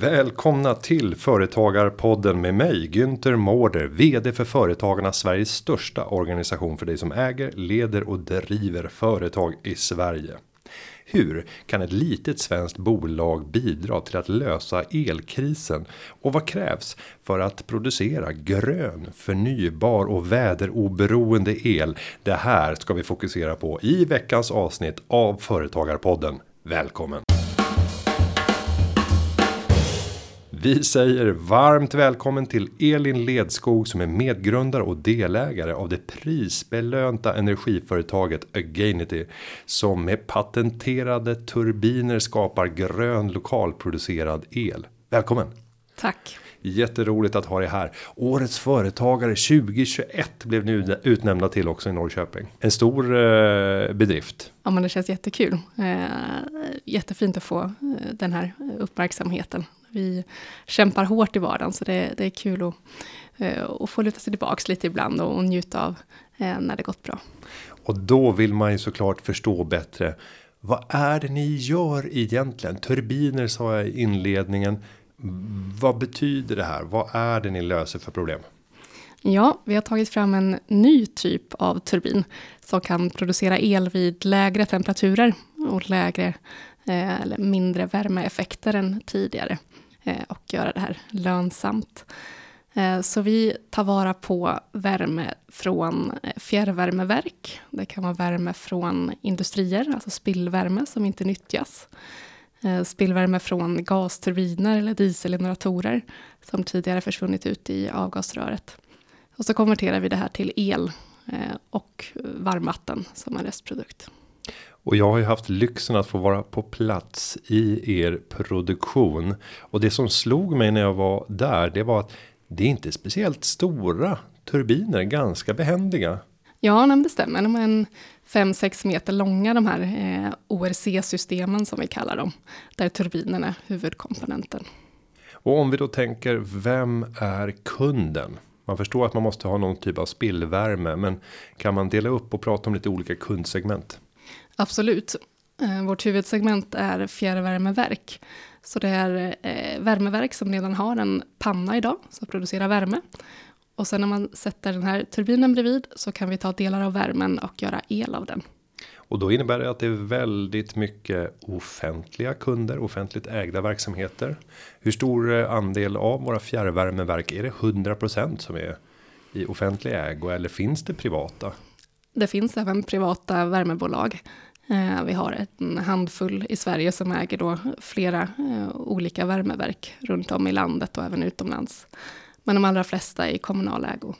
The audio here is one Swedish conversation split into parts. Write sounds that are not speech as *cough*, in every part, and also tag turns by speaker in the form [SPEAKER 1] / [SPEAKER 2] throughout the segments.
[SPEAKER 1] Välkomna till Företagarpodden med mig Günther Mårder, VD för Företagarna Sveriges största organisation för dig som äger, leder och driver företag i Sverige. Hur kan ett litet svenskt bolag bidra till att lösa elkrisen? Och vad krävs för att producera grön, förnybar och väderoberoende el? Det här ska vi fokusera på i veckans avsnitt av Företagarpodden. Välkommen! Vi säger varmt välkommen till Elin Ledskog som är medgrundare och delägare av det prisbelönta energiföretaget Againity som med patenterade turbiner skapar grön lokalproducerad el. Välkommen!
[SPEAKER 2] Tack!
[SPEAKER 1] Jätteroligt att ha dig här. Årets företagare 2021 blev ni utnämnda till också i Norrköping. En stor eh, bedrift.
[SPEAKER 2] Ja men det känns jättekul. Eh, jättefint att få eh, den här uppmärksamheten. Vi kämpar hårt i vardagen så det, det är kul att, eh, att få luta sig tillbaks lite ibland och, och njuta av eh, när det gått bra.
[SPEAKER 1] Och då vill man ju såklart förstå bättre. Vad är det ni gör egentligen? Turbiner sa jag i inledningen. Vad betyder det här? Vad är det ni löser för problem?
[SPEAKER 2] Ja, vi har tagit fram en ny typ av turbin som kan producera el vid lägre temperaturer och lägre eh, eller mindre värmeeffekter än tidigare. Eh, och göra det här lönsamt. Eh, så vi tar vara på värme från eh, fjärrvärmeverk. Det kan vara värme från industrier, alltså spillvärme som inte nyttjas. Spillvärme från gasturbiner eller dieselgeneratorer som tidigare försvunnit ut i avgasröret. Och så konverterar vi det här till el och varmvatten som en restprodukt.
[SPEAKER 1] Och jag har ju haft lyxen att få vara på plats i er produktion. Och det som slog mig när jag var där, det var att det är inte speciellt stora turbiner, ganska behändiga.
[SPEAKER 2] Ja, nej, det stämmer. De är en 5-6 meter långa de här eh, ORC-systemen som vi kallar dem. Där turbinen är huvudkomponenten.
[SPEAKER 1] Och om vi då tänker, vem är kunden? Man förstår att man måste ha någon typ av spillvärme, men kan man dela upp och prata om lite olika kundsegment?
[SPEAKER 2] Absolut. Eh, vårt huvudsegment är fjärrvärmeverk. Så det är eh, värmeverk som redan har en panna idag som producerar värme. Och sen när man sätter den här turbinen bredvid så kan vi ta delar av värmen och göra el av den.
[SPEAKER 1] Och då innebär det att det är väldigt mycket offentliga kunder, offentligt ägda verksamheter. Hur stor eh, andel av våra fjärrvärmeverk är det 100% som är i offentlig ägo eller finns det privata?
[SPEAKER 2] Det finns även privata värmebolag Eh, vi har en handfull i Sverige som äger då flera eh, olika värmeverk runt om i landet och även utomlands. Men de allra flesta är i kommunal ägo.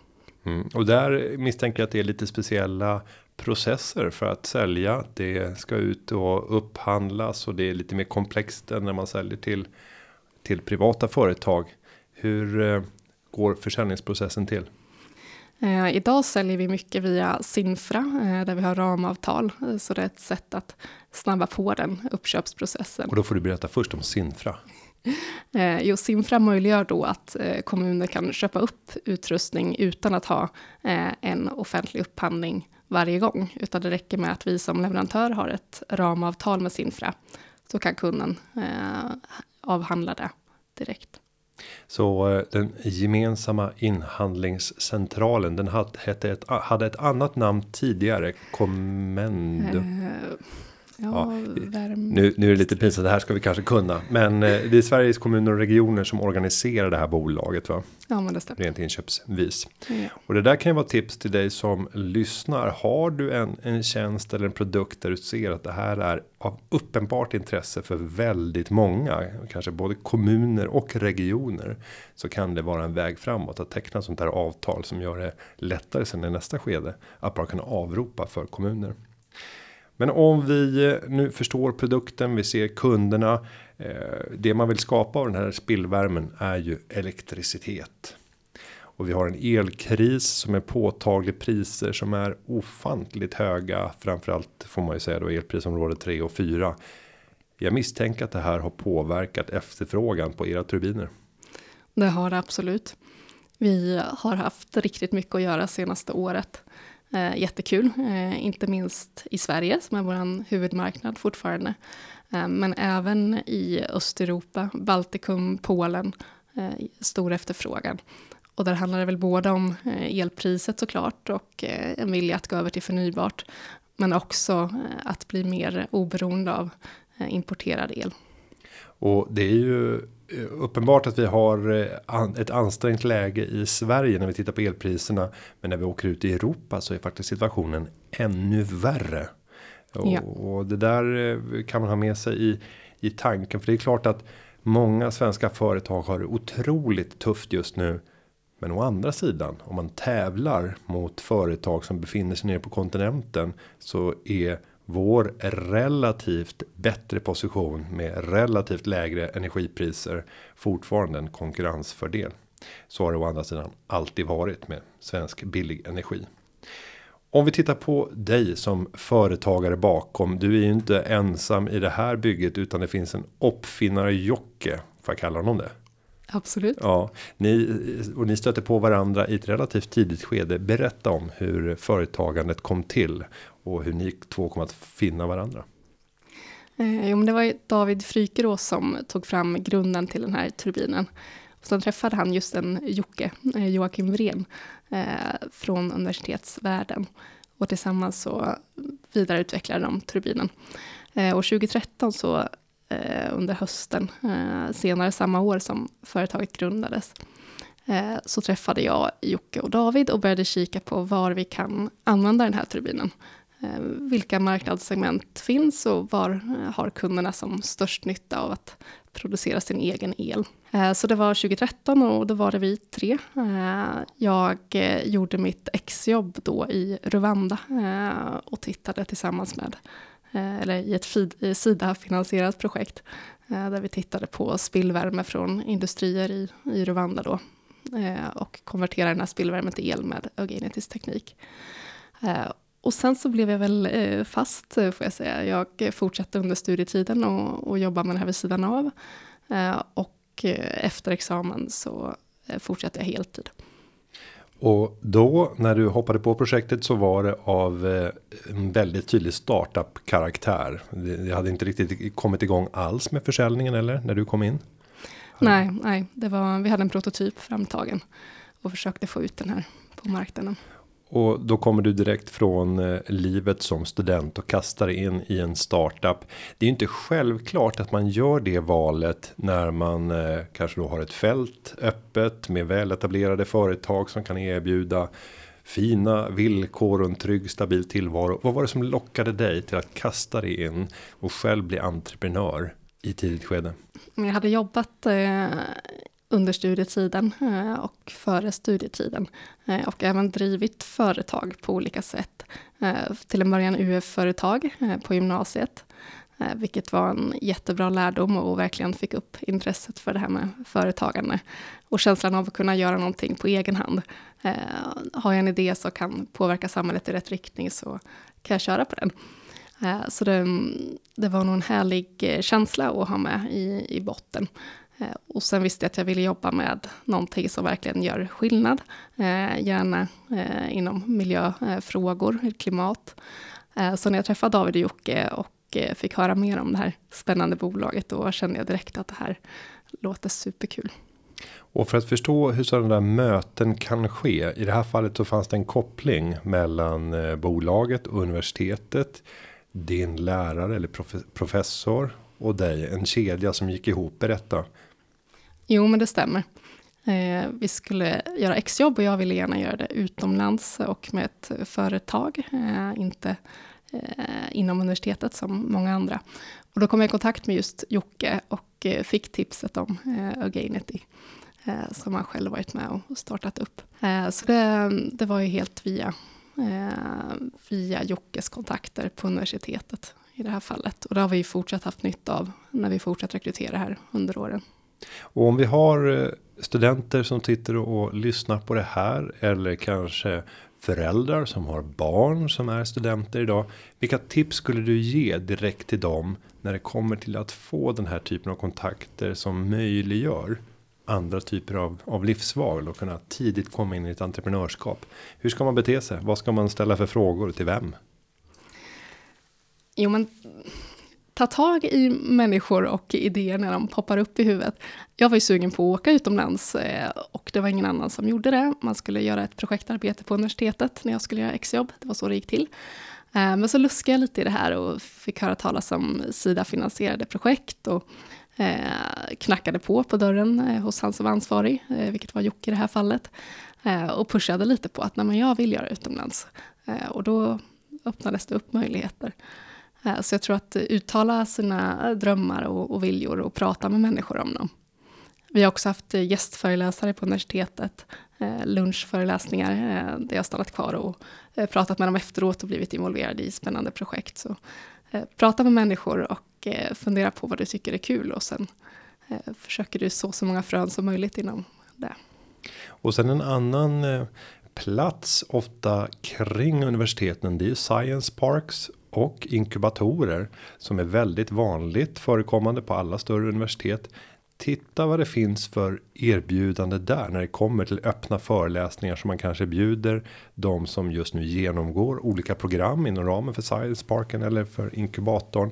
[SPEAKER 1] Mm. Och där misstänker jag att det är lite speciella processer för att sälja. Det ska ut och upphandlas och det är lite mer komplext än när man säljer till till privata företag. Hur eh, går försäljningsprocessen till?
[SPEAKER 2] Eh, idag säljer vi mycket via Sinfra eh, där vi har ramavtal. Eh, så det är ett sätt att snabba på den uppköpsprocessen.
[SPEAKER 1] Och då får du berätta först om Sinfra. *laughs*
[SPEAKER 2] Eh, jo, Sinfra möjliggör då att eh, kommuner kan köpa upp utrustning utan att ha en offentlig upphandling varje gång. Utan det räcker med att vi som leverantör har ett ramavtal med Sinfra. Så kan kunden avhandla det direkt.
[SPEAKER 1] Så eh, den gemensamma inhandlingscentralen den hade, hette ett, hade ett annat namn tidigare. Commendo. Eh, Ja, nu, nu är det lite pinsamt, det här ska vi kanske kunna. Men eh, det är Sveriges kommuner och regioner som organiserar det här bolaget va?
[SPEAKER 2] Ja men det stämmer.
[SPEAKER 1] Rent inköpsvis. Ja. Och det där kan ju vara tips till dig som lyssnar. Har du en, en tjänst eller en produkt där du ser att det här är av uppenbart intresse för väldigt många. Kanske både kommuner och regioner. Så kan det vara en väg framåt att teckna sånt här avtal som gör det lättare sen i nästa skede. Att bara kunna avropa för kommuner. Men om vi eh, nu förstår produkten, vi ser kunderna. Eh, det man vill skapa av den här spillvärmen är ju elektricitet. Och vi har en elkris som är påtaglig priser som är ofantligt höga. Framförallt får man ju säga då elprisområde 3 och 4. Jag misstänker att det här har påverkat efterfrågan på era turbiner.
[SPEAKER 2] Det har det absolut. Vi har haft riktigt mycket att göra senaste året. Eh, jättekul, eh, inte minst i Sverige som är vår huvudmarknad fortfarande. Eh, men även i Östeuropa, Baltikum, Polen, eh, stor efterfrågan. Och där handlar det väl både om eh, elpriset såklart och eh, en vilja att gå över till förnybart. Men också eh, att bli mer oberoende av eh, importerad el.
[SPEAKER 1] Och det är ju uppenbart att vi har ett ansträngt läge i Sverige när vi tittar på elpriserna. Men när vi åker ut i Europa så är faktiskt situationen ännu värre. Ja. Och det där kan man ha med sig i, i tanken. För det är klart att många svenska företag har det otroligt tufft just nu. Men å andra sidan om man tävlar mot företag som befinner sig nere på kontinenten så är vår relativt bättre position med relativt lägre energipriser fortfarande en konkurrensfördel. Så har det å andra sidan alltid varit med svensk billig energi. Om vi tittar på dig som företagare bakom. Du är ju inte ensam i det här bygget utan det finns en uppfinnare Jocke. Får jag kalla honom det?
[SPEAKER 2] Absolut.
[SPEAKER 1] Ja, ni och ni stöter på varandra i ett relativt tidigt skede. Berätta om hur företagandet kom till och hur ni två kom att finna varandra.
[SPEAKER 2] Eh, jo, men det var David Frykerås som tog fram grunden till den här turbinen. Och sen träffade han just en Jocke, eh, Joakim Wren, eh, från universitetsvärlden. Och tillsammans så vidareutvecklade de turbinen. Och 2013 så Eh, under hösten, eh, senare samma år som företaget grundades, eh, så träffade jag Jocke och David och började kika på var vi kan använda den här turbinen. Eh, vilka marknadssegment finns och var eh, har kunderna som störst nytta av att producera sin egen el. Eh, så det var 2013 och då var det vi tre. Jag gjorde mitt exjobb då i Rwanda och tittade tillsammans med Eh, eller i ett Sida-finansierat projekt, eh, där vi tittade på spillvärme från industrier i, i Rwanda då, eh, och konvertera den här spillvärmen till el med eugenetisk teknik. Och sen så blev jag väl fast, får jag säga. Jag fortsatte under studietiden och, och jobbade med det här vid sidan av. Och efter examen så fortsatte jag heltid.
[SPEAKER 1] Och då när du hoppade på projektet så var det av eh, en väldigt tydlig startup karaktär. Det hade inte riktigt kommit igång alls med försäljningen eller när du kom in?
[SPEAKER 2] Nej, nej, det var, vi hade en prototyp framtagen och försökte få ut den här på marknaden.
[SPEAKER 1] Och då kommer du direkt från eh, livet som student och kastar in i en startup. Det är inte självklart att man gör det valet när man eh, kanske då har ett fält öppet med väletablerade företag som kan erbjuda fina villkor och en trygg stabil tillvaro. Vad var det som lockade dig till att kasta dig in och själv bli entreprenör i tidigt skede?
[SPEAKER 2] Jag hade jobbat eh, under studietiden eh, och före studietiden. Eh, och även drivit företag på olika sätt. Eh, till en början UF-företag på gymnasiet. Vilket var en jättebra lärdom och verkligen fick upp intresset för det här med företagande. Och känslan av att kunna göra någonting på egen hand. Har jag en idé som kan påverka samhället i rätt riktning så kan jag köra på den. Så det, det var nog en härlig känsla att ha med i, i botten. Eh, och sen visste jag att jag ville jobba med någonting som verkligen gör skillnad. Eh, gärna eh, inom miljöfrågor, klimat. Så när jag träffade David och Jocke och fick höra mer om det här spännande bolaget, då kände jag direkt att det här låter superkul.
[SPEAKER 1] Och för att förstå hur sådana där möten kan ske. I det här fallet så fanns det en koppling mellan bolaget och universitetet. Din lärare eller professor och dig. En kedja som gick ihop. Berätta.
[SPEAKER 2] Jo, men det stämmer. Eh, vi skulle göra exjobb och jag ville gärna göra det utomlands och med ett företag, eh, inte eh, inom universitetet som många andra. Och då kom jag i kontakt med just Jocke och eh, fick tipset om eh, Againity eh, som han själv varit med och startat upp. Eh, så det, det var ju helt via, via Jockes kontakter på universitetet i det här fallet. Och det har vi fortsatt haft nytta av när vi fortsatt rekrytera här under åren.
[SPEAKER 1] Och om vi har eh, studenter som sitter och lyssnar på det här eller kanske föräldrar som har barn som är studenter idag. Vilka tips skulle du ge direkt till dem när det kommer till att få den här typen av kontakter som möjliggör andra typer av, av livsval och kunna tidigt komma in i ett entreprenörskap. Hur ska man bete sig? Vad ska man ställa för frågor till vem?
[SPEAKER 2] Jo, men ta tag i människor och idéer när de poppar upp i huvudet. Jag var ju sugen på att åka utomlands eh, och det var ingen annan som gjorde det. Man skulle göra ett projektarbete på universitetet när jag skulle göra exjobb. Det var så det gick till. Eh, men så luskade jag lite i det här och fick höra talas om Sida-finansierade projekt och eh, knackade på på dörren hos han som var ansvarig, vilket var Jocke i det här fallet, och pushade lite på att Nej, jag vill göra utomlands. Och då öppnades det upp möjligheter. Eh, så jag tror att uttala sina drömmar och, och viljor och prata med människor om dem. Vi har också haft gästföreläsare på universitetet, eh, lunchföreläsningar eh, där jag stannat kvar och pratat med dem efteråt och blivit involverad i spännande projekt. Så prata med människor och fundera på vad du tycker är kul och sen försöker du så så många frön som möjligt inom det.
[SPEAKER 1] Och sen en annan plats ofta kring universiteten det är science parks och inkubatorer som är väldigt vanligt förekommande på alla större universitet. Titta vad det finns för erbjudande där när det kommer till öppna föreläsningar som man kanske bjuder de som just nu genomgår olika program inom ramen för Science Parken eller för inkubatorn.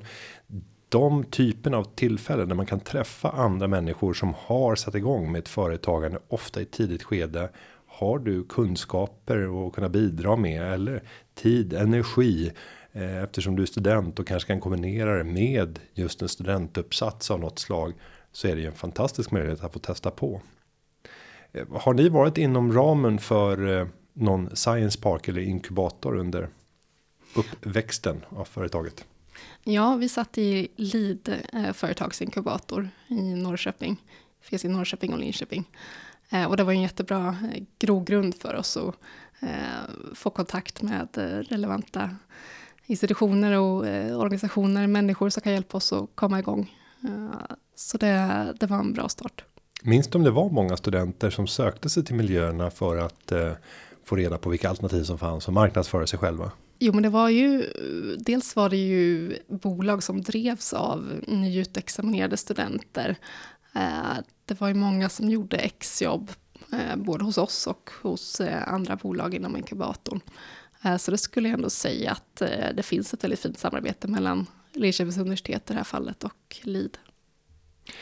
[SPEAKER 1] De typen av tillfällen där man kan träffa andra människor som har satt igång med ett företagande ofta i tidigt skede. Har du kunskaper att kunna bidra med eller tid, energi Eh, eftersom du är student och kanske kan kombinera det med just en studentuppsats av något slag. Så är det ju en fantastisk möjlighet att få testa på. Eh, har ni varit inom ramen för eh, någon science park eller inkubator under uppväxten av företaget?
[SPEAKER 2] Ja, vi satt i LID företagsinkubator i Norrköping. Finns i Norrköping och Linköping. Och det var en jättebra grogrund för oss att få kontakt med relevanta institutioner och eh, organisationer, människor som kan hjälpa oss att komma igång. Uh, så det, det var en bra start.
[SPEAKER 1] Minns du om det var många studenter som sökte sig till miljöerna för att uh, få reda på vilka alternativ som fanns och marknadsföra sig själva?
[SPEAKER 2] Jo, men det var ju dels var det ju bolag som drevs av nyutexaminerade studenter. Det var ju många som gjorde exjobb både hos oss och hos andra bolag inom inkubatorn. Eh, så det skulle jag ändå säga att eh, det finns ett väldigt fint samarbete mellan Linköpings universitet i det här fallet och LID.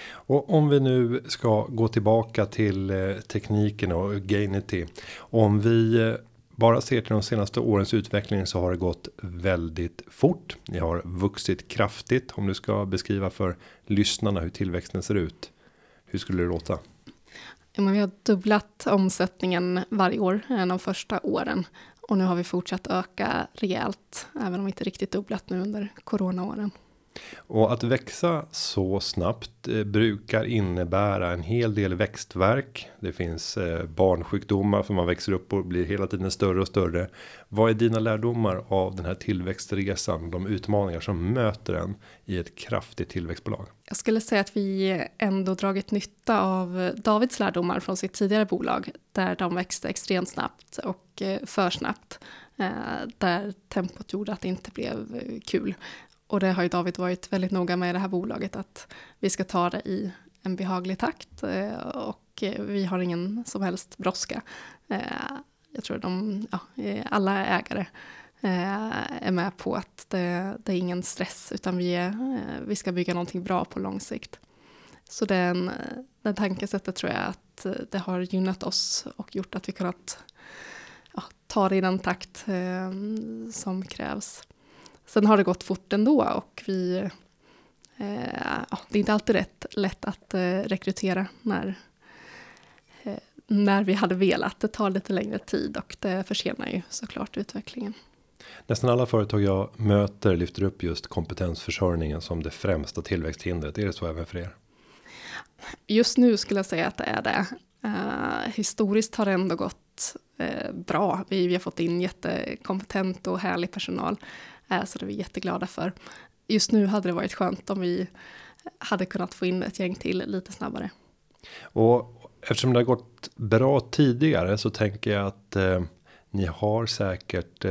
[SPEAKER 1] Och om vi nu ska gå tillbaka till eh, tekniken och Gainity. Om vi bara ser till de senaste årens utveckling så har det gått väldigt fort. Ni har vuxit kraftigt om du ska beskriva för lyssnarna hur tillväxten ser ut. Hur skulle det låta?
[SPEAKER 2] Ja, men vi har dubblat omsättningen varje år de första åren och nu har vi fortsatt öka rejält, även om vi inte riktigt dubblat nu under coronaåren.
[SPEAKER 1] Och att växa så snabbt eh, brukar innebära en hel del växtverk. Det finns eh, barnsjukdomar för man växer upp och blir hela tiden större och större. Vad är dina lärdomar av den här tillväxtresan? De utmaningar som möter en i ett kraftigt tillväxtbolag?
[SPEAKER 2] Jag skulle säga att vi ändå dragit nytta av Davids lärdomar från sitt tidigare bolag där de växte extremt snabbt och eh, för snabbt. Eh, där tempot gjorde att det inte blev eh, kul. Och det har ju David varit väldigt noga med i det här bolaget att vi ska ta det i en behaglig takt och vi har ingen som helst brådska. Jag tror de, ja, alla ägare Eh, är med på att det, det är ingen stress utan vi, är, eh, vi ska bygga någonting bra på lång sikt. Så den, den tankesättet tror jag att eh, det har gynnat oss och gjort att vi kunnat ja, ta det i den takt eh, som krävs. Sen har det gått fort ändå och vi, eh, ja, det är inte alltid rätt, lätt att eh, rekrytera när, eh, när vi hade velat. Det tar lite längre tid och det försenar ju såklart utvecklingen.
[SPEAKER 1] Nästan alla företag jag möter lyfter upp just kompetensförsörjningen som det främsta tillväxthindret. Är det så även för er?
[SPEAKER 2] Just nu skulle jag säga att det är det. Uh, historiskt har det ändå gått uh, bra. Vi, vi har fått in jättekompetent och härlig personal. Eh, så det är vi jätteglada för. Just nu hade det varit skönt om vi hade kunnat få in ett gäng till lite snabbare.
[SPEAKER 1] Och eftersom det har gått bra tidigare så tänker jag att ni har säkert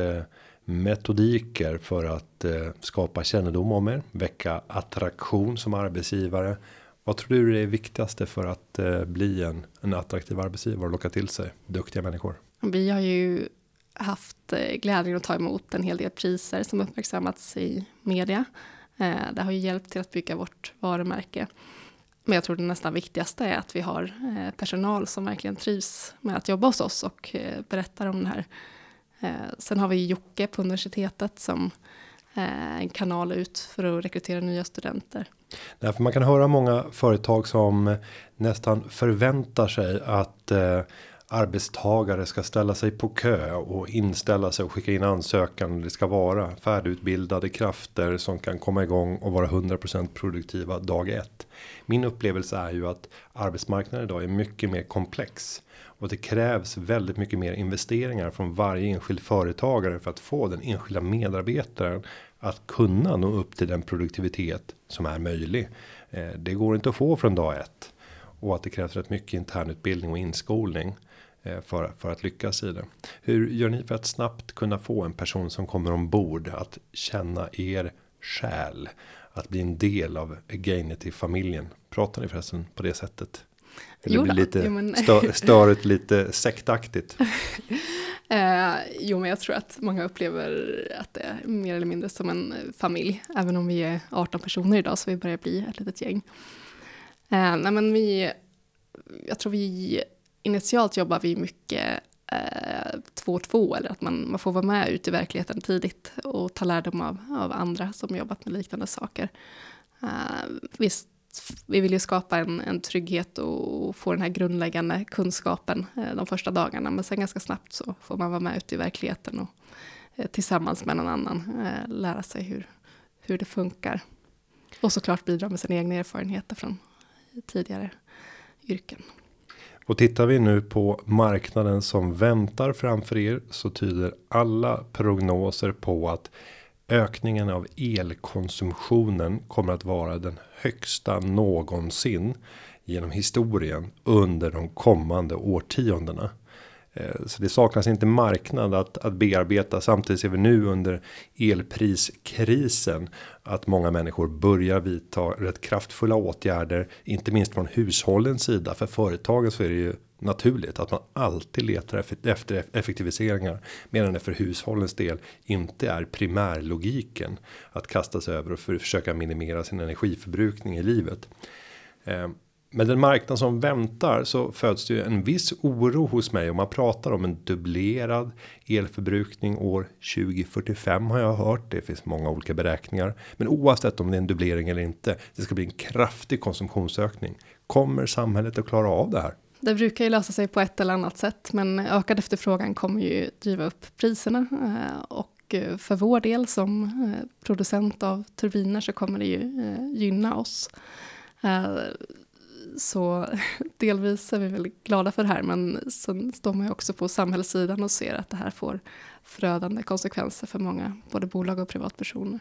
[SPEAKER 1] metodiker för att eh, skapa kännedom om er, väcka attraktion som arbetsgivare Vad tror du är det viktigaste för att eh, bli en, en attraktiv arbetsgivare och locka till sig duktiga människor?
[SPEAKER 2] Vi har ju haft eh, glädjen att ta emot en hel del priser som uppmärksammats i media. Det har ju hjälpt till att bygga vårt varumärke. Men jag tror det nästan viktigaste är att vi har personal som verkligen trivs med att jobba hos oss och berättar om den här. Eh, sen har vi Jocke på universitetet som eh, en kanal ut för att rekrytera nya studenter.
[SPEAKER 1] Därför man kan höra många företag som eh, nästan förväntar sig att arbetstagare ska ställa sig på kö och inställa sig och skicka in ansökan. Det ska vara färdigutbildade krafter som kan komma igång och vara 100% produktiva dag ett. Min upplevelse är ju att arbetsmarknaden idag är mycket mer komplex och det krävs väldigt mycket mer investeringar från varje enskild företagare för att få den enskilda medarbetaren att kunna nå upp till den produktivitet som är möjlig. Eh, det går inte att få från dag ett och att det krävs rätt mycket internutbildning och inskolning. Eh, för, för att lyckas i det. Hur gör ni för att snabbt kunna få en person som kommer ombord att känna er själ? Att bli en del av Gainity familjen. Pratar ni förresten på det sättet? Eller blir lite jo, men... stör, störigt lite sektaktigt? *laughs*
[SPEAKER 2] eh, jo, men jag tror att många upplever att det är mer eller mindre som en familj. Även om vi är 18 personer idag så vi börjar bli ett litet gäng. Eh, nej, men vi, jag tror vi initialt jobbar vi mycket eh, två och två, eller att man, man får vara med ute i verkligheten tidigt och ta lärdom av, av andra som jobbat med liknande saker. Eh, uh, visst, vi vill ju skapa en, en trygghet och få den här grundläggande kunskapen uh, de första dagarna, men sen ganska snabbt så får man vara med ute i verkligheten och uh, tillsammans med någon annan lära sig hur, hur det funkar. Och såklart bidra med sina egna erfarenheter från tidigare yrken.
[SPEAKER 1] Och tittar vi nu på marknaden som väntar framför er så tyder alla prognoser på att ökningen av elkonsumtionen kommer att vara den högsta någonsin genom historien under de kommande årtiondena. Eh, så det saknas inte marknad att, att bearbeta. Samtidigt ser vi nu under elpriskrisen att många människor börjar vidta rätt kraftfulla åtgärder, inte minst från hushållens sida. För företagen så är det ju naturligt att man alltid letar efter effektiviseringar medan det för hushållens del inte är primärlogiken att kasta sig över och försöka minimera sin energiförbrukning i livet. Eh, med den marknad som väntar så föds det ju en viss oro hos mig om man pratar om en dubblerad elförbrukning år 2045 har jag hört. Det finns många olika beräkningar, men oavsett om det är en dubblering eller inte. Det ska bli en kraftig konsumtionsökning. Kommer samhället att klara av det här?
[SPEAKER 2] Det brukar ju lösa sig på ett eller annat sätt, men ökad efterfrågan kommer ju driva upp priserna eh, och eh, för vår del som eh, producent av turbiner så kommer det ju gynna oss. Så *laughs* delvis är vi väl glada för det här, men sen står man ju också på samhällssidan och ser att det här får förödande konsekvenser för många, både bolag och privatpersoner.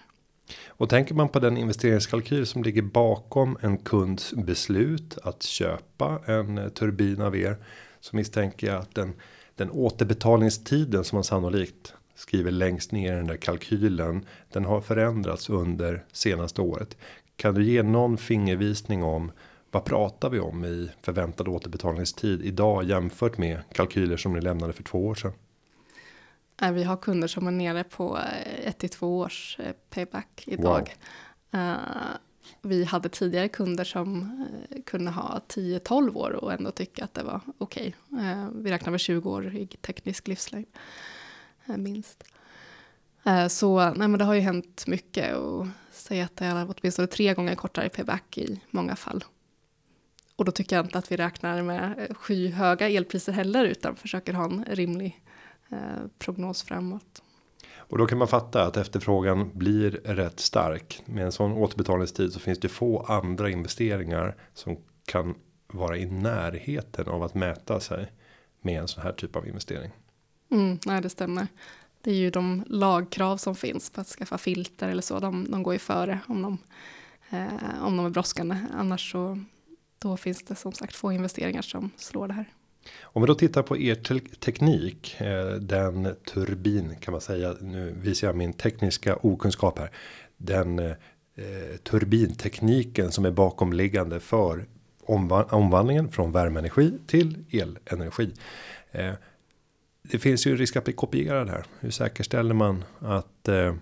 [SPEAKER 1] Och tänker man på den investeringskalkyl som ligger bakom en kunds beslut att köpa en turbin av er så misstänker jag att den den återbetalningstiden som man sannolikt skriver längst ner i den där kalkylen. Den har förändrats under senaste året. Kan du ge någon fingervisning om vad pratar vi om i förväntad återbetalningstid idag jämfört med kalkyler som ni lämnade för två år sedan?
[SPEAKER 2] Vi har kunder som är nere på 1 till 2 års eh, payback idag. Wow. Eh, vi hade tidigare kunder som eh, kunde ha 10-12 år och ändå tycka att det var okej. Okay. Vi räknar med 20 år i teknisk livslängd. Minst. Så nej, men det har ju hänt mycket och säga att det är åtminstone tre gånger kortare payback i många fall. Och då tycker jag inte att vi räknar med skyhöga elpriser heller utan försöker ha en rimlig eh, prognos framåt.
[SPEAKER 1] Och då kan man fatta att efterfrågan blir rätt stark. Med en sån återbetalningstid så finns det få andra investeringar som kan vara i närheten av att mäta sig med en sån här typ av investering.
[SPEAKER 2] Mm, nej, det stämmer. Det är ju de lagkrav som finns på att skaffa filter eller så. De, de går ju före om de, eh, om de är brådskande. Annars så då finns det som sagt få investeringar som slår det här.
[SPEAKER 1] Om vi då tittar på er te teknik, eh, den turbin kan man säga. Nu visar jag min tekniska okunskap här. Den eh, eh turbintekniken som är bakomliggande för omvandlingen från värmeenergi till elenergi. Eh, det finns ju risk att bli kopierad här. Hur säkerställer man att eh,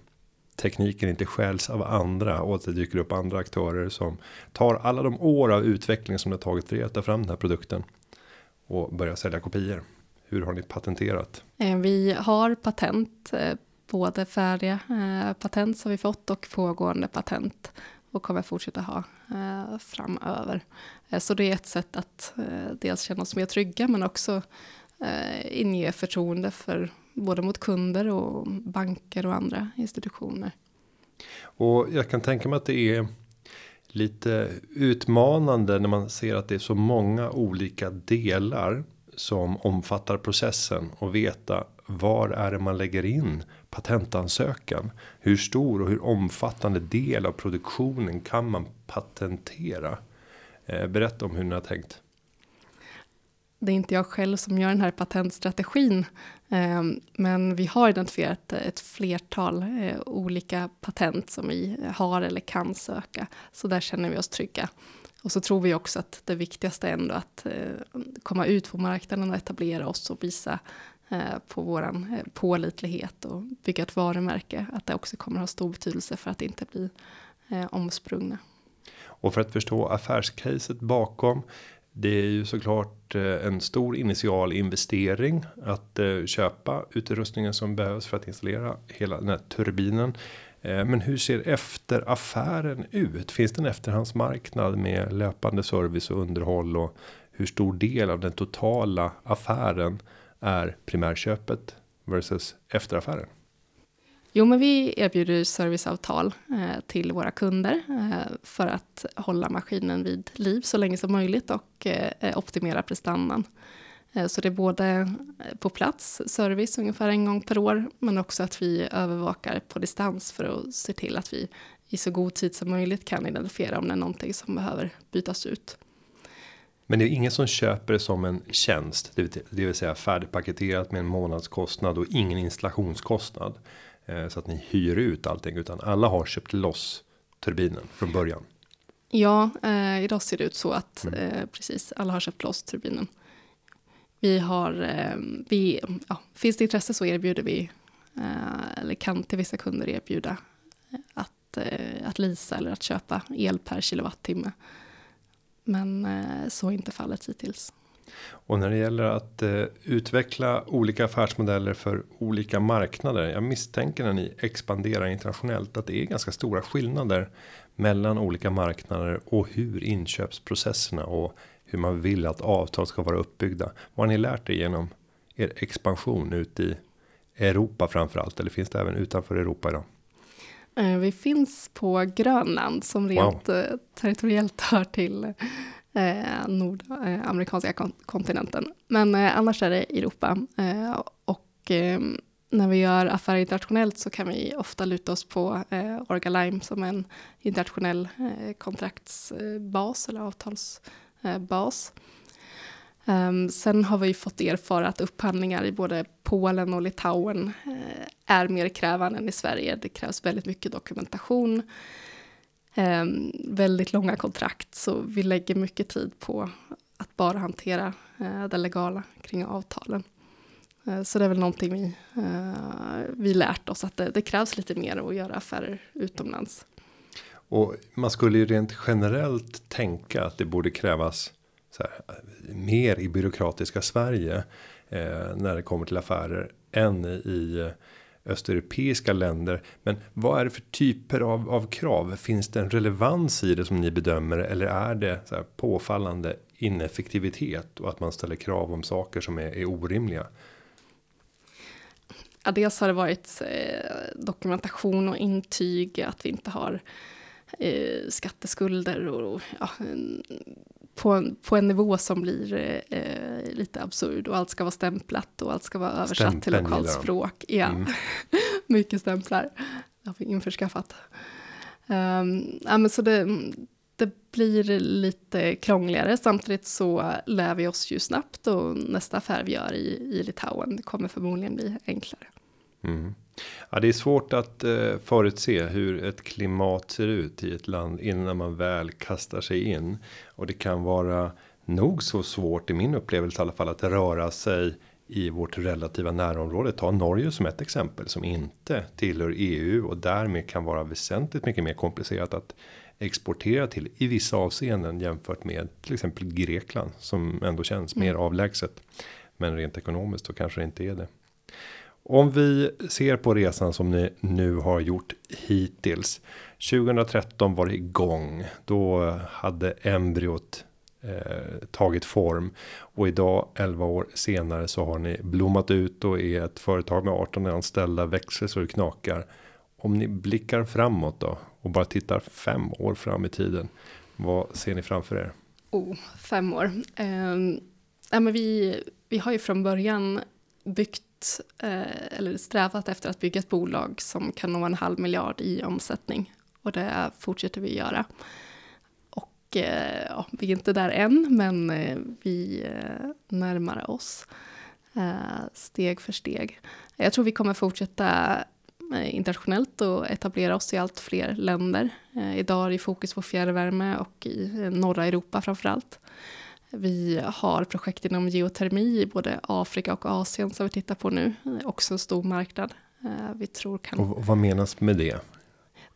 [SPEAKER 1] tekniken inte skäls av andra och att det dyker upp andra aktörer som tar alla de år av utveckling som det tagit för att ta fram den här produkten och börja sälja kopior. Hur har ni patenterat?
[SPEAKER 2] Eh, vi har patent, eh, både färdiga eh, patent som vi fått och pågående patent och kommer fortsätta ha framöver. Så det är ett sätt att dels känna oss mer trygga men också inge förtroende för både mot kunder och banker och andra institutioner.
[SPEAKER 1] Och jag kan tänka mig att det är lite utmanande när man ser att det är så många olika delar som omfattar processen och veta var är det man lägger in patentansökan? Hur stor och hur omfattande del av produktionen kan man patentera? Eh, berätta om hur ni har tänkt.
[SPEAKER 2] Det är inte jag själv som gör den här patentstrategin, Ehm, men vi har identifierat eh, ett flertal eh, olika patent som vi har eller kan söka, så där känner vi oss trygga. Och så tror vi också att det viktigaste är ändå att eh, komma ut på marknaden och etablera oss och visa på våran pålitlighet och bygga ett varumärke. Att det också kommer ha stor betydelse för att inte bli omsprungna.
[SPEAKER 1] Och för att förstå affärscaset bakom. Det är ju såklart eh, en stor initial investering att eh, köpa utrustningen som behövs för att installera hela den här turbinen. Eh, men hur ser efteraffären ut? Finns det en efterhandsmarknad med löpande service och underhåll och hur stor del av den totala affären är primärköpet versus efteraffären?
[SPEAKER 2] Jo, men vi erbjuder serviceavtal eh, till våra kunder eh, för att hålla maskinen vid liv så länge som möjligt och eh, eh optimera prestandan. Eh, så det är både eh, på plats, service ungefär en gång per år, men också att vi övervakar på distans för att se till att vi i så god tid som möjligt kan identifiera om det är någonting som behöver bytas ut.
[SPEAKER 1] Men det är ingen som köper det som en tjänst, det vill säga färdigpaketerat med en månadskostnad och ingen installationskostnad. Eh, så att ni hyr ut allting, utan alla har köpt loss turbinen från början.
[SPEAKER 2] Ja, eh, idag ser det ut så att mm. eh, precis alla har köpt loss turbinen. Vi har, eh, vi, ja, finns det intresse så erbjuder vi, eh, eller kan till vissa kunder erbjuda eh, att, att lisa eller att köpa el per kilowattimme. Men så är inte fallet hittills.
[SPEAKER 1] Och när det gäller att eh, utveckla olika affärsmodeller för olika marknader. Jag misstänker när ni expanderar internationellt att det är ganska stora skillnader mellan olika marknader och hur inköpsprocesserna och hur man vill att avtal ska vara uppbyggda. Vad har ni lärt er genom er expansion ut i Europa framförallt? Eller finns det även utanför Europa idag?
[SPEAKER 2] Eh, vi finns på Grönland som rent wow. Eh, territoriellt hör till eh, nordamerikanska eh, kontinenten. Men eh, annars är det Europa. Eh, och eh, när vi gör affärer internationellt så kan vi ofta luta oss på eh, Orgalime som en internationell eh, kontraktsbas eller avtalsbas. Um, sen har vi fått erfara att upphandlingar i både Polen och Litauen uh, är mer krävande än i Sverige. Det krävs väldigt mycket dokumentation, eh, väldigt långa kontrakt, så vi lägger mycket tid på att bara hantera eh, det legala kring avtalen. Eh, så det är väl någonting vi, eh, vi lärt oss, att det, det krävs lite mer att göra affärer utomlands.
[SPEAKER 1] Och man skulle ju rent generellt tänka att det borde krävas så här, mer i byråkratiska Sverige eh, när det kommer till affärer än i östeuropeiska länder. Men vad är det för typer av, av krav? Finns det en relevans i det som ni bedömer eller är det så här påfallande ineffektivitet och att man ställer krav om saker som är, är orimliga?
[SPEAKER 2] Ja, dels har det varit eh, dokumentation och intyg att vi inte har eh, skatteskulder och ja, på, på en nivå som blir eh, lite absurd och allt ska vara stämplat och allt ska vara översatt Stämpeln till lokalt språk. Ja, mm. *laughs* mycket stämplar har vi införskaffat. Um, ja, men så det, det blir lite krångligare. Samtidigt så lär vi oss ju snabbt och nästa affär vi gör i, i Litauen kommer förmodligen bli enklare.
[SPEAKER 1] Mm. Ja, det är svårt att eh, förutse hur ett klimat ser ut i ett land innan man väl kastar sig in och det kan vara nog så svårt i min upplevelse i alla fall att röra sig i vårt relativa närområde. Ta Norge som ett exempel som inte tillhör EU och därmed kan vara väsentligt mycket mer komplicerat att exportera till i vissa avseenden jämfört med till exempel Grekland som ändå känns mm. mer avlägset. Men rent ekonomiskt så kanske det inte är det. Om vi ser på resan som ni nu har gjort hittills. 2013 var det igång. Då hade embryot eh, tagit form. Och idag 11 år senare så har ni blommat ut och är ett företag med 18 anställda. Växer så det knakar. Om ni blickar framåt då och bara tittar fem år fram i tiden. Vad ser ni framför er?
[SPEAKER 2] Oh, fem år. Eh, ja, men vi, vi har ju från början byggt eh, eller strävat efter att bygga ett bolag som kan nå en halv miljard i omsättning. Och det fortsätter vi göra. Och eh, ja, vi är inte där än, men eh, vi eh, närmar oss eh, steg för steg. Jag tror vi kommer fortsätta eh, internationellt och etablera oss i allt fler länder. idag är det fokus på fjärrvärme och i norra Europa framför allt. Vi har projekt inom geotermi i både Afrika och Asien som vi tittar på nu. Också en stor marknad. Eh, vi tror kan...
[SPEAKER 1] Och vad menas med det?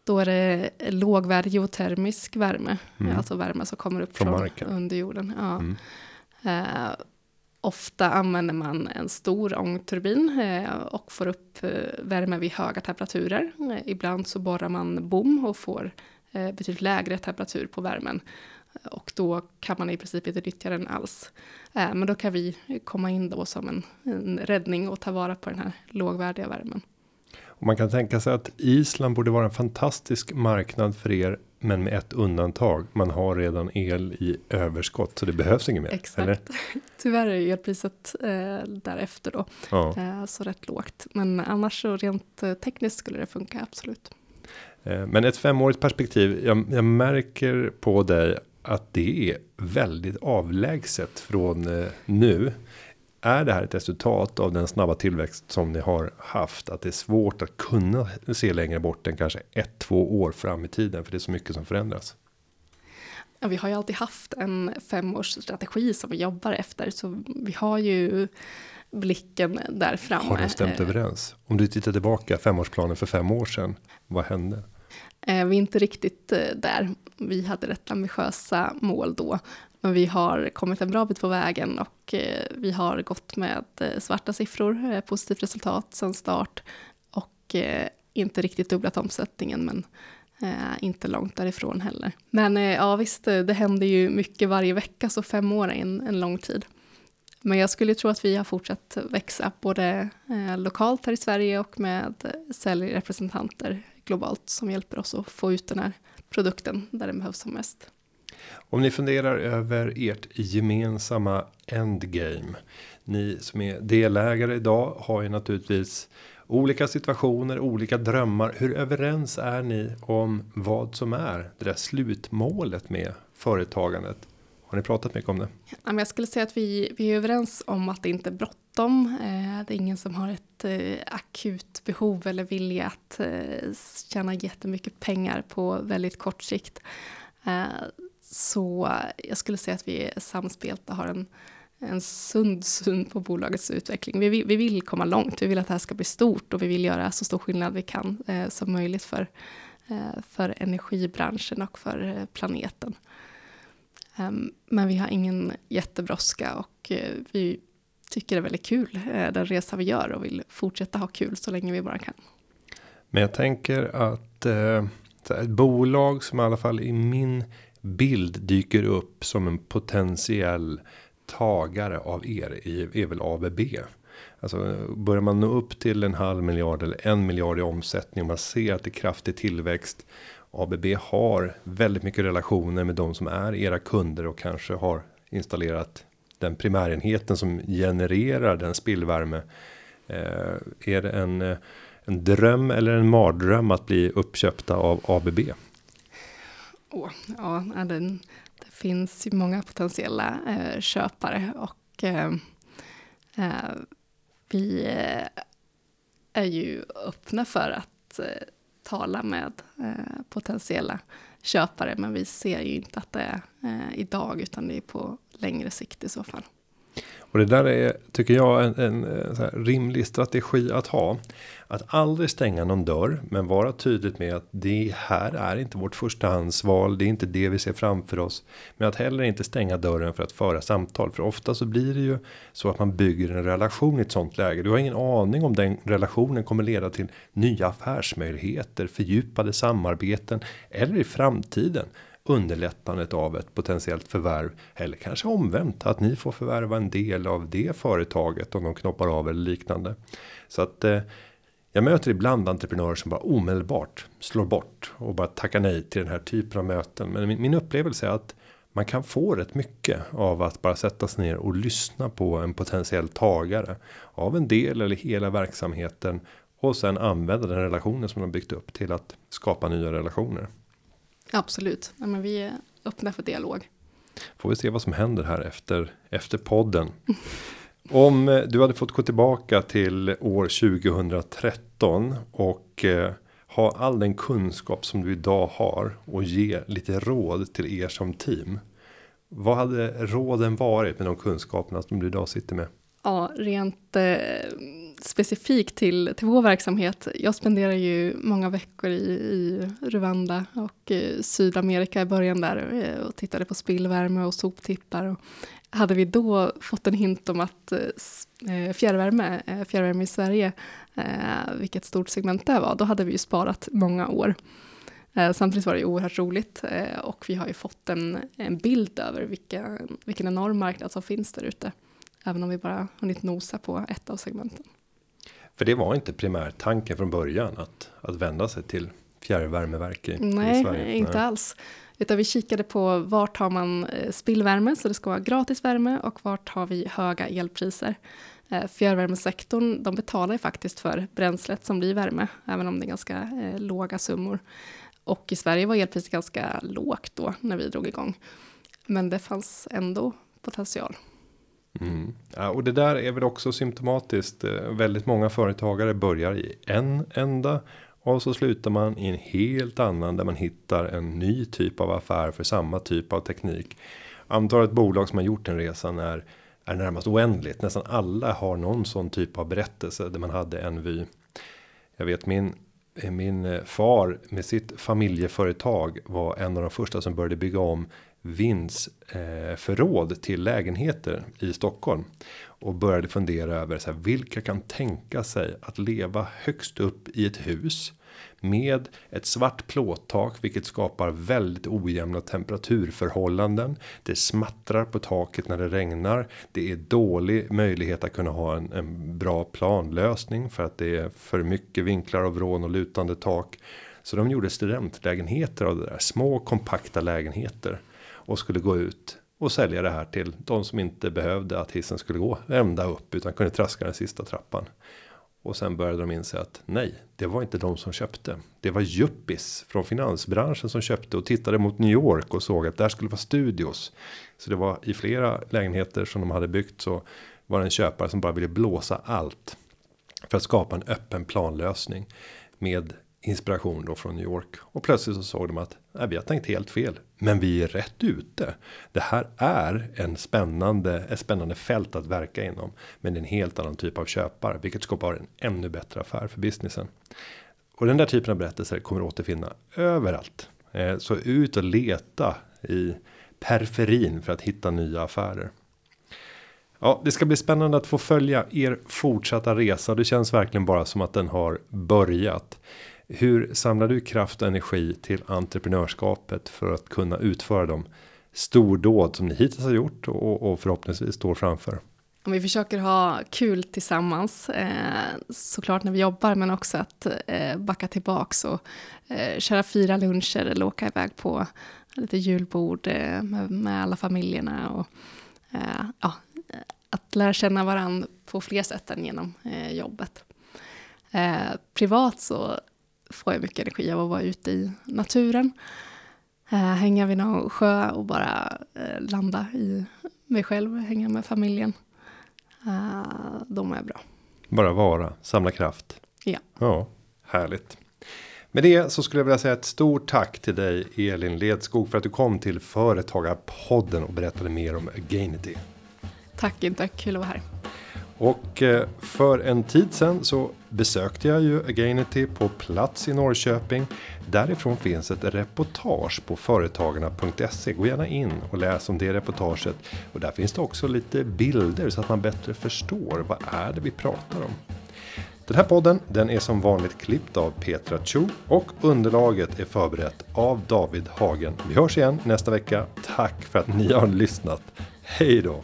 [SPEAKER 2] Då är det lågvärdig geotermisk värme. Mm. Alltså värme som kommer upp från, från marken. under jorden. Ja. Mm. Eh, ofta använder man en stor ångturbin eh, och får upp eh, värme vid höga temperaturer. Ibland så borrar man bom och får betydligt lägre temperatur på värmen. Och då kan man i princip inte nyttja den alls. Eh, men då kan vi komma in då som en, en räddning och ta vara på den här lågvärdiga värmen.
[SPEAKER 1] Och man kan tänka sig att Island borde vara en fantastisk marknad för er. Men med ett undantag. Man har redan el i överskott så det behövs inget mer.
[SPEAKER 2] Exakt. Eller? *laughs* Tyvärr är elpriset eh, därefter då. Ja. Eh, så rätt lågt. Men annars så rent eh, tekniskt skulle det funka absolut.
[SPEAKER 1] Eh, men ett femårigt perspektiv. Jag, jag märker på dig att det är väldigt avlägset från eh, nu. Är det här ett resultat av den snabba tillväxt som ni har haft? Att det är svårt att kunna se längre bort än kanske ett, två år fram i tiden. För det är så mycket som förändras.
[SPEAKER 2] Ja, vi har ju alltid haft en femårsstrategi som vi jobbar efter. Så vi har ju blicken där framme.
[SPEAKER 1] Har den stämt överens? Om du tittar tillbaka femårsplanen för fem år sedan. Vad hände?
[SPEAKER 2] Eh, vi är inte riktigt eh, där. Vi hade rätt ambitiösa mål då. Men vi har kommit en bra bit på vägen och eh, vi har gått med svarta siffror, positivt resultat sedan start och inte riktigt dubblat omsättningen men inte långt därifrån heller. Men ja visst, det händer ju mycket varje vecka så fem år är en, en lång tid. Men jag skulle tro att vi har fortsatt växa både lokalt här i Sverige och med säljrepresentanter globalt som hjälper oss att få ut den här produkten där den behövs som mest.
[SPEAKER 1] Om ni funderar över ert gemensamma endgame. Ni som är delägare idag har ju naturligtvis olika situationer, olika drömmar. Hur överens är ni om vad som är det där slutmålet med företagandet? Har ni pratat mycket om det?
[SPEAKER 2] Jag skulle säga att vi, vi är överens om att det inte är bråttom. Eh, det är ingen som har ett eh, akut behov eller vilja att eh, tjäna jättemycket pengar på väldigt kort sikt. Så jag skulle säga att vi är samspelta och har en, en sund syn på bolagets utveckling. Vi vill, vi vill komma långt, vi vill att det här ska bli stort och vi vill göra så stor skillnad vi kan som möjligt för, för energibranschen och för planeten. Ehm, men vi har ingen jättebrådska och eh, vi tycker det är väldigt kul eh, den resa vi gör och vill fortsätta ha kul så länge vi bara kan.
[SPEAKER 1] Men jag tänker att eh, ett bolag som i alla fall i min bild dyker upp som en potentiell tagare av er är väl ABB. Alltså börjar man nå upp till en halv miljard eller en miljard i omsättning och man ser att det är kraftig tillväxt ABB har väldigt mycket relationer med de som är era kunder och kanske har installerat den primärenheten som genererar den spillvärme. Eh, är det en, eh, en dröm eller en mardröm att bli uppköpta av ABB?
[SPEAKER 2] Oh, ja, den, det finns ju många potentiella eh, köpare och eh, eh vi eh, är ju öppna för att eh, tala med eh, potentiella köpare, men vi ser ju inte att det är eh, idag, utan det är på längre sikt i så fall.
[SPEAKER 1] Och det där är, tycker jag, en, en, eh, en rimlig strategi att ha. Att aldrig stänga någon dörr, men vara tydligt med att det här är inte vårt förstahandsval. Det är inte det vi ser framför oss. Men att heller inte stänga dörren för att föra samtal. För ofta så blir det ju så att man bygger en relation i ett sånt läge. Du har ingen aning om den relationen kommer leda till nya affärsmöjligheter, fördjupade samarbeten eller i framtiden underlättandet av ett potentiellt förvärv eller kanske omvänt att ni får förvärva en del av det företaget om de knoppar av eller liknande så att eh, jag möter ibland entreprenörer som bara omedelbart slår bort och bara tackar nej till den här typen av möten. Men min, min upplevelse är att man kan få rätt mycket av att bara sätta sig ner och lyssna på en potentiell tagare av en del eller hela verksamheten och sen använda den relationen som de byggt upp till att skapa nya relationer.
[SPEAKER 2] Absolut, ja, men vi är öppna för dialog.
[SPEAKER 1] Får vi se vad som händer här efter efter podden. *laughs* Om eh, du hade fått gå tillbaka till år 2013 och eh, ha all den kunskap som du idag har och ge lite råd till er som team. Vad hade råden varit med de kunskaperna som du idag sitter med?
[SPEAKER 2] Ja, rent eh, specifikt till, till vår verksamhet. Jag spenderar ju många veckor i, i Rwanda och eh, Sydamerika i början där eh, och tittade på spillvärme och soptippar. Och hade vi då fått en hint om att eh, eh fjärrvärme, eh, fjärrvärme i Sverige, eh, vilket stort segment det var, då hade vi ju sparat många år. Eh, samtidigt var det ju oerhört roligt eh, och vi har ju fått en, en bild över vilka, vilken enorm marknad som finns där ute. Även om vi bara hunnit nosa på ett av segmenten.
[SPEAKER 1] För det var inte primärtanken från början att, att vända sig till fjärrvärmeverk i,
[SPEAKER 2] Nej,
[SPEAKER 1] i Sverige?
[SPEAKER 2] inte Nej. alls. Utan vi kikade på vart har man eh, spillvärme, så det ska vara gratis värme, och vart har vi höga elpriser. Eh, fjärrvärmesektorn, de betalar ju faktiskt för bränslet som blir värme, även om det är ganska eh, låga summor. Och i Sverige var elpriset ganska lågt då, när vi drog igång. Men det fanns ändå potential.
[SPEAKER 1] Mm. Ja, och det där är väl också symptomatiskt. Eh, väldigt många företagare börjar i en enda och så slutar man i en helt annan där man hittar en ny typ av affär för samma typ av teknik. Antalet bolag som har gjort den resan är är närmast oändligt. Nästan alla har någon sån typ av berättelse där man hade en vy. Jag vet min min far med sitt familjeföretag var en av de första som började bygga om vindsförråd till lägenheter i Stockholm och började fundera över så här, vilka kan tänka sig att leva högst upp i ett hus med ett svart plåttak, vilket skapar väldigt ojämna temperaturförhållanden. Det smattrar på taket när det regnar. Det är dålig möjlighet att kunna ha en, en bra planlösning för att det är för mycket vinklar av vrån och lutande tak. Så de gjorde studentlägenheter av det där små kompakta lägenheter och skulle gå ut och sälja det här till de som inte behövde att hissen skulle gå ända upp utan kunde traska den sista trappan. Och sen började de inse att nej, det var inte de som köpte. Det var juppis från finansbranschen som köpte och tittade mot New York och såg att där skulle vara studios. Så det var i flera lägenheter som de hade byggt så var det en köpare som bara ville blåsa allt. För att skapa en öppen planlösning med inspiration då från New York och plötsligt så såg de att nej, vi har tänkt helt fel, men vi är rätt ute. Det här är en spännande, ett spännande fält att verka inom, men en helt annan typ av köpare, vilket skapar en ännu bättre affär för businessen. Och den där typen av berättelser kommer återfinna överallt. Eh, så ut och leta i periferin för att hitta nya affärer. Ja, det ska bli spännande att få följa er fortsatta resa. Det känns verkligen bara som att den har börjat. Hur samlar du kraft och energi till entreprenörskapet för att kunna utföra de stordåd som ni hittills har gjort och, och förhoppningsvis står framför?
[SPEAKER 2] Om vi försöker ha kul tillsammans, eh, såklart när vi jobbar, men också att eh, backa tillbaks och eh, köra fyra luncher eller åka iväg på lite julbord eh, med, med, alla familjerna. Och, eh, ja, att lära känna varandra på fler sätt än genom eh, jobbet. Eh, privat så får jag mycket energi av att vara ute i naturen. Eh, hänga vid någon sjö och bara eh, landa i mig själv hänga med familjen. Eh, mår jag bra.
[SPEAKER 1] Bara vara, samla kraft.
[SPEAKER 2] Ja.
[SPEAKER 1] Ja, härligt. Med det så skulle jag vilja säga ett stort tack till dig Elin Ledskog för att du kom till Företagarpodden och berättade mer om Againity.
[SPEAKER 2] Tack inte, kul att vara här.
[SPEAKER 1] Och för en tid sedan så besökte jag ju Againity på plats i Norrköping. Därifrån finns ett reportage på företagarna.se. Gå gärna in och läs om det reportaget. Och där finns det också lite bilder så att man bättre förstår vad är det vi pratar om. Den här podden den är som vanligt klippt av Petra Cho och underlaget är förberett av David Hagen. Vi hörs igen nästa vecka. Tack för att ni har lyssnat. Hej då!